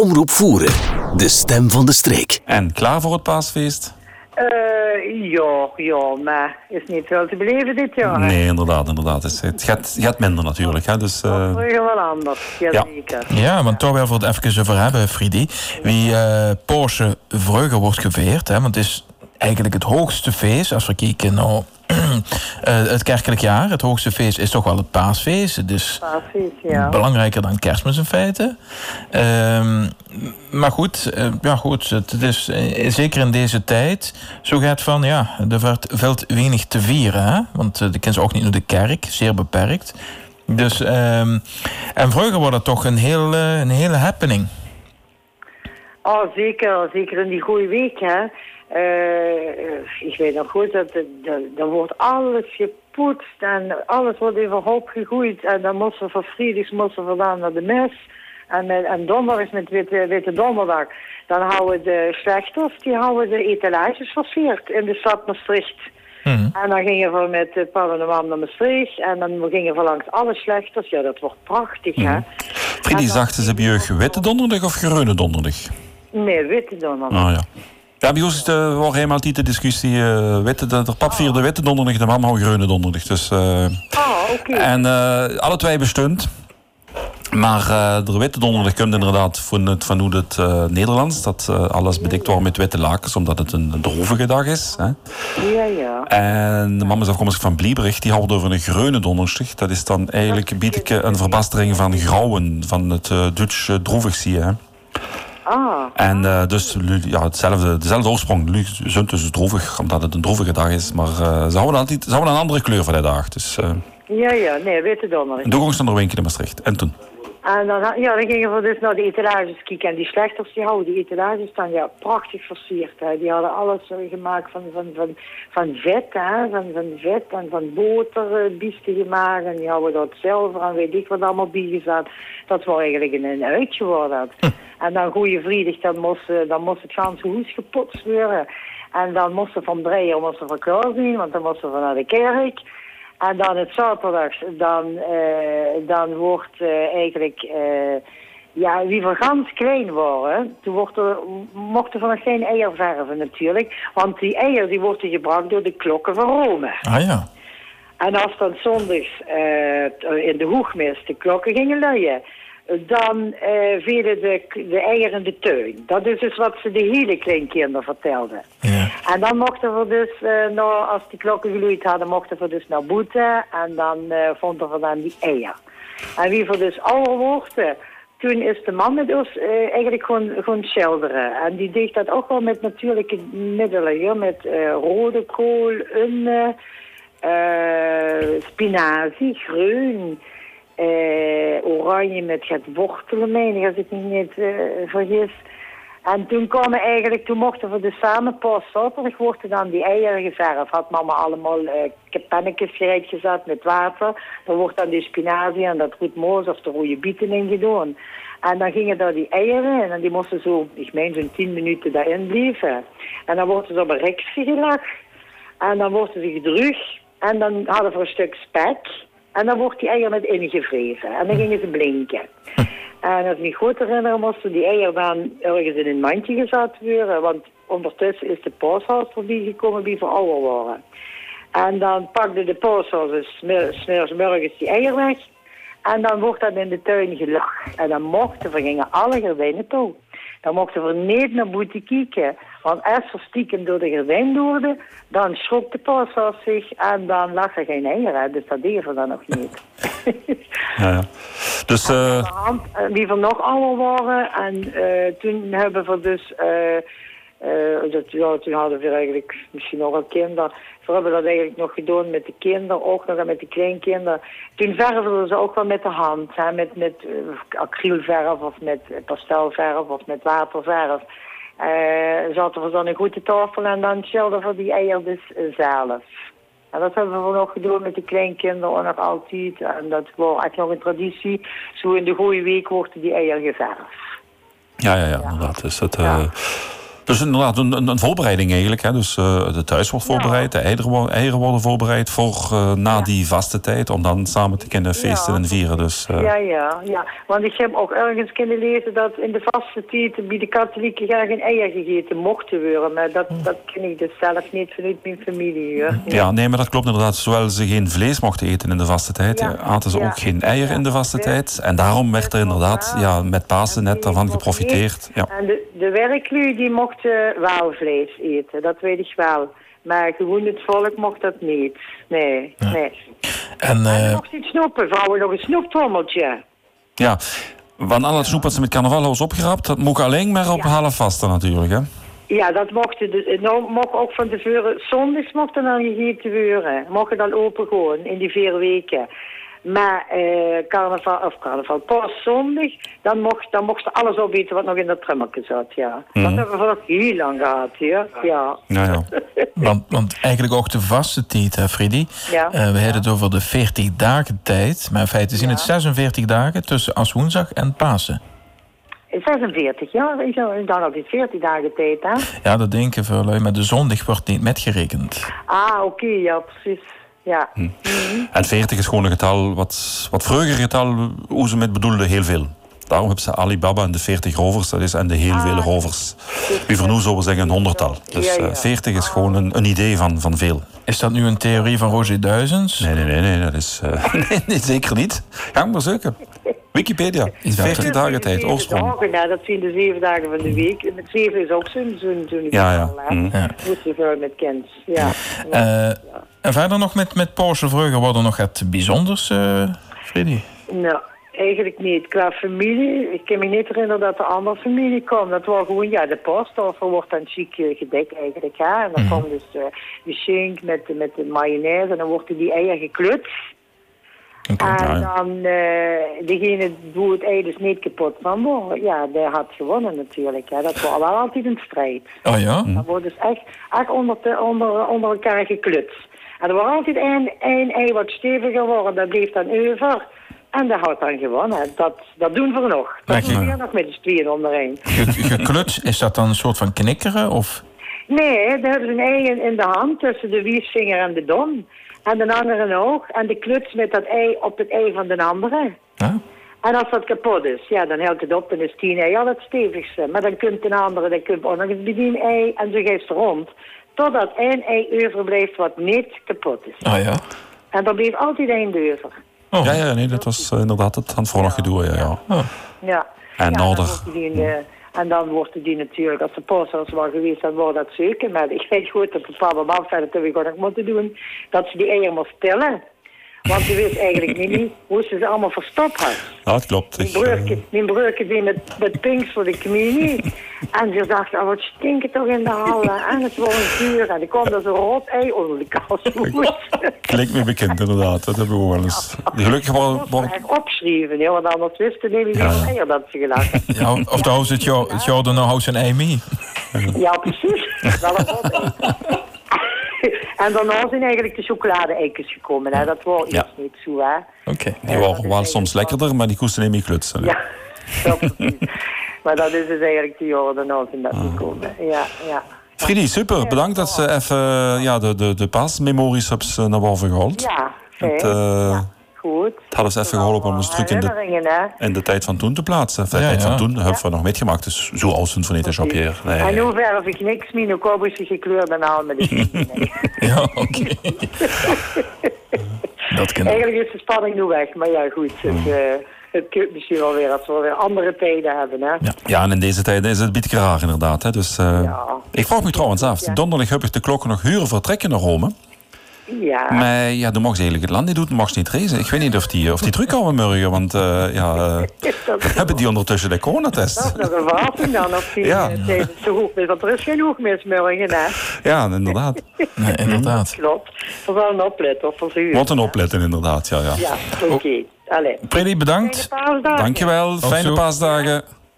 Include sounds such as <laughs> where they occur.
Omroep Voeren, de stem van de streek. En klaar voor het paasfeest? Uh, ja, ja, maar is niet veel te beleven dit jaar. Nee, inderdaad, inderdaad. Het gaat, gaat minder natuurlijk. Hè, dus, uh... Dat is wel anders, ja. zeker. Ja, want toch wel voor het even over hebben, Friedi. Wie uh, Porsche Vreugde wordt geveerd, hè, want het is eigenlijk het hoogste feest, als we kijken naar uh, het kerkelijk jaar. Het hoogste feest is toch wel het paasfeest. Dus paasfeest, ja. belangrijker dan kerstmis in feite. Uh, maar goed, uh, ja, goed het is uh, zeker in deze tijd zo gaat van, ja, er valt weinig te vieren. Hè? Want de kinderen ook niet naar de kerk, zeer beperkt. Dus, ehm, en vroeger was dat toch een, heel, een hele happening. Oh, zeker. Zeker in die goede week, hè. Uh, ik weet nog goed, dat, dan wordt alles gepoetst en alles wordt overhoop gegooid. En dan moesten we voor Friedrichs moesten we dan naar de mes. En, met, en donderdag is met witte, witte donderdag. Dan houden de slechters, die houden de etalages versierd in de stad Maastricht. Mm. En dan gingen we met de Parlement naar Maastricht. En dan gingen we langs alle slechters. Ja, dat wordt prachtig, mm. hè. Friedrich, dachten ze, heb je witte donderdag of groene donderdag? Nee, witte donderdag. Oh, ja. Ja, bij ons is de, was helemaal altijd de discussie. Uh, witte, de, pap vierde witte donderdag, de mam houdt groene donderdag. Dus, uh, oh, oké. En uh, alle twee bestund. Maar de witte donderdag komt inderdaad van, het, van hoe het Nederlands. Dat alles bedekt wordt met witte lakens, omdat het een drovige dag is. Hè. Ja, ja. En de mam is afkomstig van Blieberich, die houdt over een groene donderdag. Dat is dan eigenlijk bied een verbastering van grauwen, van het Duits droevig zie je. Ah. En uh, dus ja, hetzelfde, dezelfde oorsprong. Zunt dus droevig, omdat het een droevige dag is. Maar uh, ze, houden altijd, ze houden een andere kleur van die dag. Dus, uh, ja, ja, nee, witte donderdag. En toen ging ze naar Winkel in Maastricht. En toen? En dan, ja, dan gingen we dus naar de etalages kijken. En die slechters, die houden die etalages dan ja, prachtig versierd. Hè. Die hadden alles gemaakt van, van, van, van vet, hè. Van, van vet en van boter, biesten gemaakt. En die hadden dat zilver en weet ik wat allemaal bijgezet. Dat was eigenlijk een, een uitje worden. En dan goede vriedig, dan moest, dan moest het ganse huis geputst worden. En dan moesten van breien moesten we klaar want dan moesten we naar de kerk. En dan het zaterdag, dan, uh, dan wordt uh, eigenlijk... Uh, ja, wie voor gans klein waren, toen wordt er, mochten we nog geen eier verven natuurlijk. Want die eier die worden gebracht door de klokken van Rome. Ah ja. En als dan zondags in de hoegmis de klokken gingen luien dan uh, vielen de, de eieren in de tuin. Dat is dus wat ze de hele kleinkinderen vertelden. Ja. En dan mochten we dus, uh, nou, als die klokken geloeid hadden, mochten we dus naar boete. En dan uh, vonden we dan die eieren. En wie voor dus ouder wordt, toen is de man dus eigenlijk gewoon, gewoon schilderen. En die deed dat ook wel met natuurlijke middelen. Ja, met rode kool, een spinazie, groen uh, oranje met het wortelen, meen als ik me niet uh, vergis. En toen kwamen eigenlijk, toen mochten we dus samen pas zaterdag worden dan die eieren geverfd. Had mama allemaal uh, pannetjes gereed gezet met water. Dan wordt dan die spinazie en dat goed moos of de rode bieten in gedaan. En dan gingen daar die eieren en die moesten zo, ik meen zo'n tien minuten daarin blijven. En dan worden ze op een gelegd. En dan worden ze gedrukt. En dan hadden we een stuk spek. En dan wordt die eier met ingevreven. En dan gingen ze blinken. <laughs> En als ik me goed herinner, moesten die eieren dan ergens in een mandje gezet worden. Want ondertussen is de paashaus voorbij gekomen die voor ouder waren. En dan pakte de paashaus dus die eier weg. En dan wordt dat in de tuin gelachen. En dan mochten we, gingen alle gordijnen toe. Dan mochten we niet naar buiten kijken. Want als we stiekem door de gordijn doorden, dan schrok de paashaus zich en dan lag er geen eieren. Dus dat deden we dan nog niet. <laughs> ja, ja. Dus, uh... Die van nog allemaal waren. En uh, toen hebben we dus... Uh, uh, dat, ja, toen hadden we eigenlijk misschien nog een kinder. We hebben dat eigenlijk nog gedaan met de kinderen, ook nog met de kleinkinderen. Toen verfden ze ook wel met de hand, hè, met, met uh, acrylverf of met pastelverf of met waterverf. Uh, zaten we dan een goede tafel en dan chillden we die eieren dus zelf. En dat hebben we nog gedaan met de kleinkinderen nog altijd. En dat was echt nog een traditie. Zo in de goede week worden die eieren geverfd. Ja, ja, ja, inderdaad. Dus dat, ja. Dus inderdaad, een, een, een voorbereiding eigenlijk. Hè? Dus uh, de thuis wordt voorbereid, de eieren, eieren worden voorbereid voor uh, na ja. die vaste tijd. Om dan samen te kunnen feesten Ja. en vieren. Dus, uh, Ja, ja, ja. Want ik heb ook ergens kunnen lezen dat in de vaste tijd bij de katholieken graag geen eier gegeten mochten worden. Maar dat, dat ken ik dus zelf niet vanuit mijn familie. Hoor. ja. nee, maar dat klopt inderdaad. Zowel ze geen vlees mochten eten in de vaste tijd, Ja. aten ze ook geen eier in de vaste tijd. En daarom werd er inderdaad ja, met Pasen net daarvan geprofiteerd. Ja. En de, de werklui die mochten wel vlees eten, dat weet ik wel. Maar gewoon het volk mocht dat niet. Nee, nee. En, En eh, nog iets snoepen, vrouwen, nog een snoeptrommeltje. ja. Van al het snoep dat ze met carnaval is opgerapt, dat moet alleen maar op half vasten natuurlijk. Hè? Ja, dat mochten de, nou mocht ook van tevoren, zondags mocht er dan gegeten worden. Mocht dan open gewoon in die vier weken. Maar eh, carnaval, of carnaval, pas zondag, dan mocht, dan mocht ze alles opeten wat nog in dat trummeltje zat, ja. Dat hebben we nog heel lang gehad, ja. ja. Ja, ja. want, want eigenlijk ook de vaste tijd, hè, Freddy. Ja. Eh, we hebben het over de 40 dagen tijd. Maar in feite zijn het 46 dagen tussen als woensdag en Pasen. 46 jaar, ik zou- ik dacht altijd 40 dagen tijd, hè. Ja, dat denken veel maar de zondag wordt niet metgerekend. Ah, oké, ja, precies. Ja. En 40 is gewoon een getal, wat, wat vroeger getal, hoe ze met bedoelde, heel veel. Daarom hebben ze Alibaba en de 40 rovers, dat is, en de heel vele rovers. Wie voor nu zullen we zeggen een honderdtal. Dus Ja, ja. eh, 40 is gewoon een, een idee van, van veel. Is dat nu een theorie van Roger Duizens? Nee, nee, nee, nee, dat is... eh, <laughs> nee, nee, zeker niet. Ga maar zoeken. Wikipedia. Dat- 40 dagen tijd, oorsprong. dagen, nou, dat zijn de zeven dagen van de week. Met zeven is ook zo'n zo'n zo'n Ja, ja. Mm. Ja. Moet je veel met kind. Ja. Eh, en verder nog met, met Porsche Vreugde worden nog het bijzonders, eh Freddy? Nou, eigenlijk niet. Qua familie, ik kan me niet herinneren dat er andere familie kwam. Dat was gewoon, ja, de postoffer wordt dan chic eh, gedekt eigenlijk. Hè? En dan Mhm. komt dus eh de shink met, de- met de mayonaise en dan worden die eieren geklutst. En dan eh, degene die het ei dus niet kapot van worden, ja, die had gewonnen natuurlijk. Hè? Dat was wel altijd een strijd. Oh ja? Dan wordt dus echt, echt onder, te- onder, onder elkaar geklutst. En er wordt altijd één, één ei wat steviger worden, dat bleef dan over. En dat houdt dan gewonnen. Dat, dat doen we nog. Dat doen we nog met de tweeën onderheen. Ge- Gekluts, is dat dan een soort van knikkeren? Of? Nee, dan hebben ze een ei in, in de hand tussen de wiesvinger en de dom. En de andere ook. En de kluts met dat ei op het ei van de andere. Ja? En als dat kapot is, ja, dan houdt het op en is tien ei al het stevigste. Maar dan kunt een andere, dan kunt ook nog eens bij die ei en zo geeft ze rond. Totdat één ei overblijft wat niet kapot is. Oh ja? En dan bleef altijd één over. Oh. Ja, ja, nee, dat was eh, inderdaad het aan het voorlag gedoe. Ja, ja. Oh. Ja. En ja, dan nodig. En dan wordt die natuurlijk, als de posters was geweest, dan wordt dat zeker. Maar ik weet goed dat en mama verder gewoon nog moeten doen, dat ze die eieren moest tellen. Want ze wist eigenlijk niet, niet hoe ze ze allemaal verstopt had. Ja, het klopt. Mijn Ik, eh, broertje, mijn broertje die met, met pinks voor de communie. En ze dacht, oh, wat stinkt toch in de hal. En het wordt een vuur. En er kwam er zo'n rot ei onder de kast. klinkt me bekend, inderdaad. Dat hebben we wel eens. Gelukkig Dat wordt- echt opschrijven, hè, want anders wisten je Ja. niet eier dat ze gelaten. Ja, of trouwens het jou- het jou dan nou houdt zijn ei mee. Ja, precies. Wel een rot. En daarna zijn eigenlijk de chocolade-eikens gekomen. Hè. Dat was Ja. iets niet zo, hè. Oké. Die waren wel soms lekkerder, maar die koesten niet meer klutsen. Ja, <laughs> ja precies. Maar dat is dus eigenlijk de jaren daarna zijn dat Ah. gekomen. Ja, ja. Freddy, super. Bedankt dat ze even ja, de, de, de paasmemories hebt eh, naar boven gehaald. Ja, fijn. Het, eh, Goed. het had ons even geholpen om ons terug in de, in de tijd van toen te plaatsen. De Ja, tijd ja. van toen hebben we nog metgemaakt. Dus zo oud zijn van niet, Jean-Pierre. En Nee. nu verf ik niks meer, nu koop ze gekleurd en al met <laughs> de nee. Ja, oké. <laughs> Dat. Eigenlijk is de spanning nu weg, maar ja, goed. Het, uh, het kunt misschien wel weer als we weer andere tijden hebben, hè. Ja. ja, en in deze tijden is het beetje raar inderdaad. Hè. Dus, eh, Ja. Ik vraag me trouwens af, Ja. donderdag heb ik de klokken nog huren vertrekken naar Rome. Ja. Maar ja, dan mag ze eigenlijk het land niet doen, dan mag ze niet reizen. Ik weet niet of die, of die terugkomen morgen, want eh, ja, <laughs> eh, Is dat, hebben die ondertussen de dat coronatest. is nog een verrassing dan, of die Ja. tijdens de hoogmis, want er is geen hoogmismorgen, hè. Ja, inderdaad. Nee, inderdaad. <laughs> Klopt. We zullen opletten of voor ze Wat een opletten inderdaad, ja. ja. Ja, oké. Allee. Freddy, bedankt. Fijne paasdagen. Dankjewel, fijne zo. paasdagen.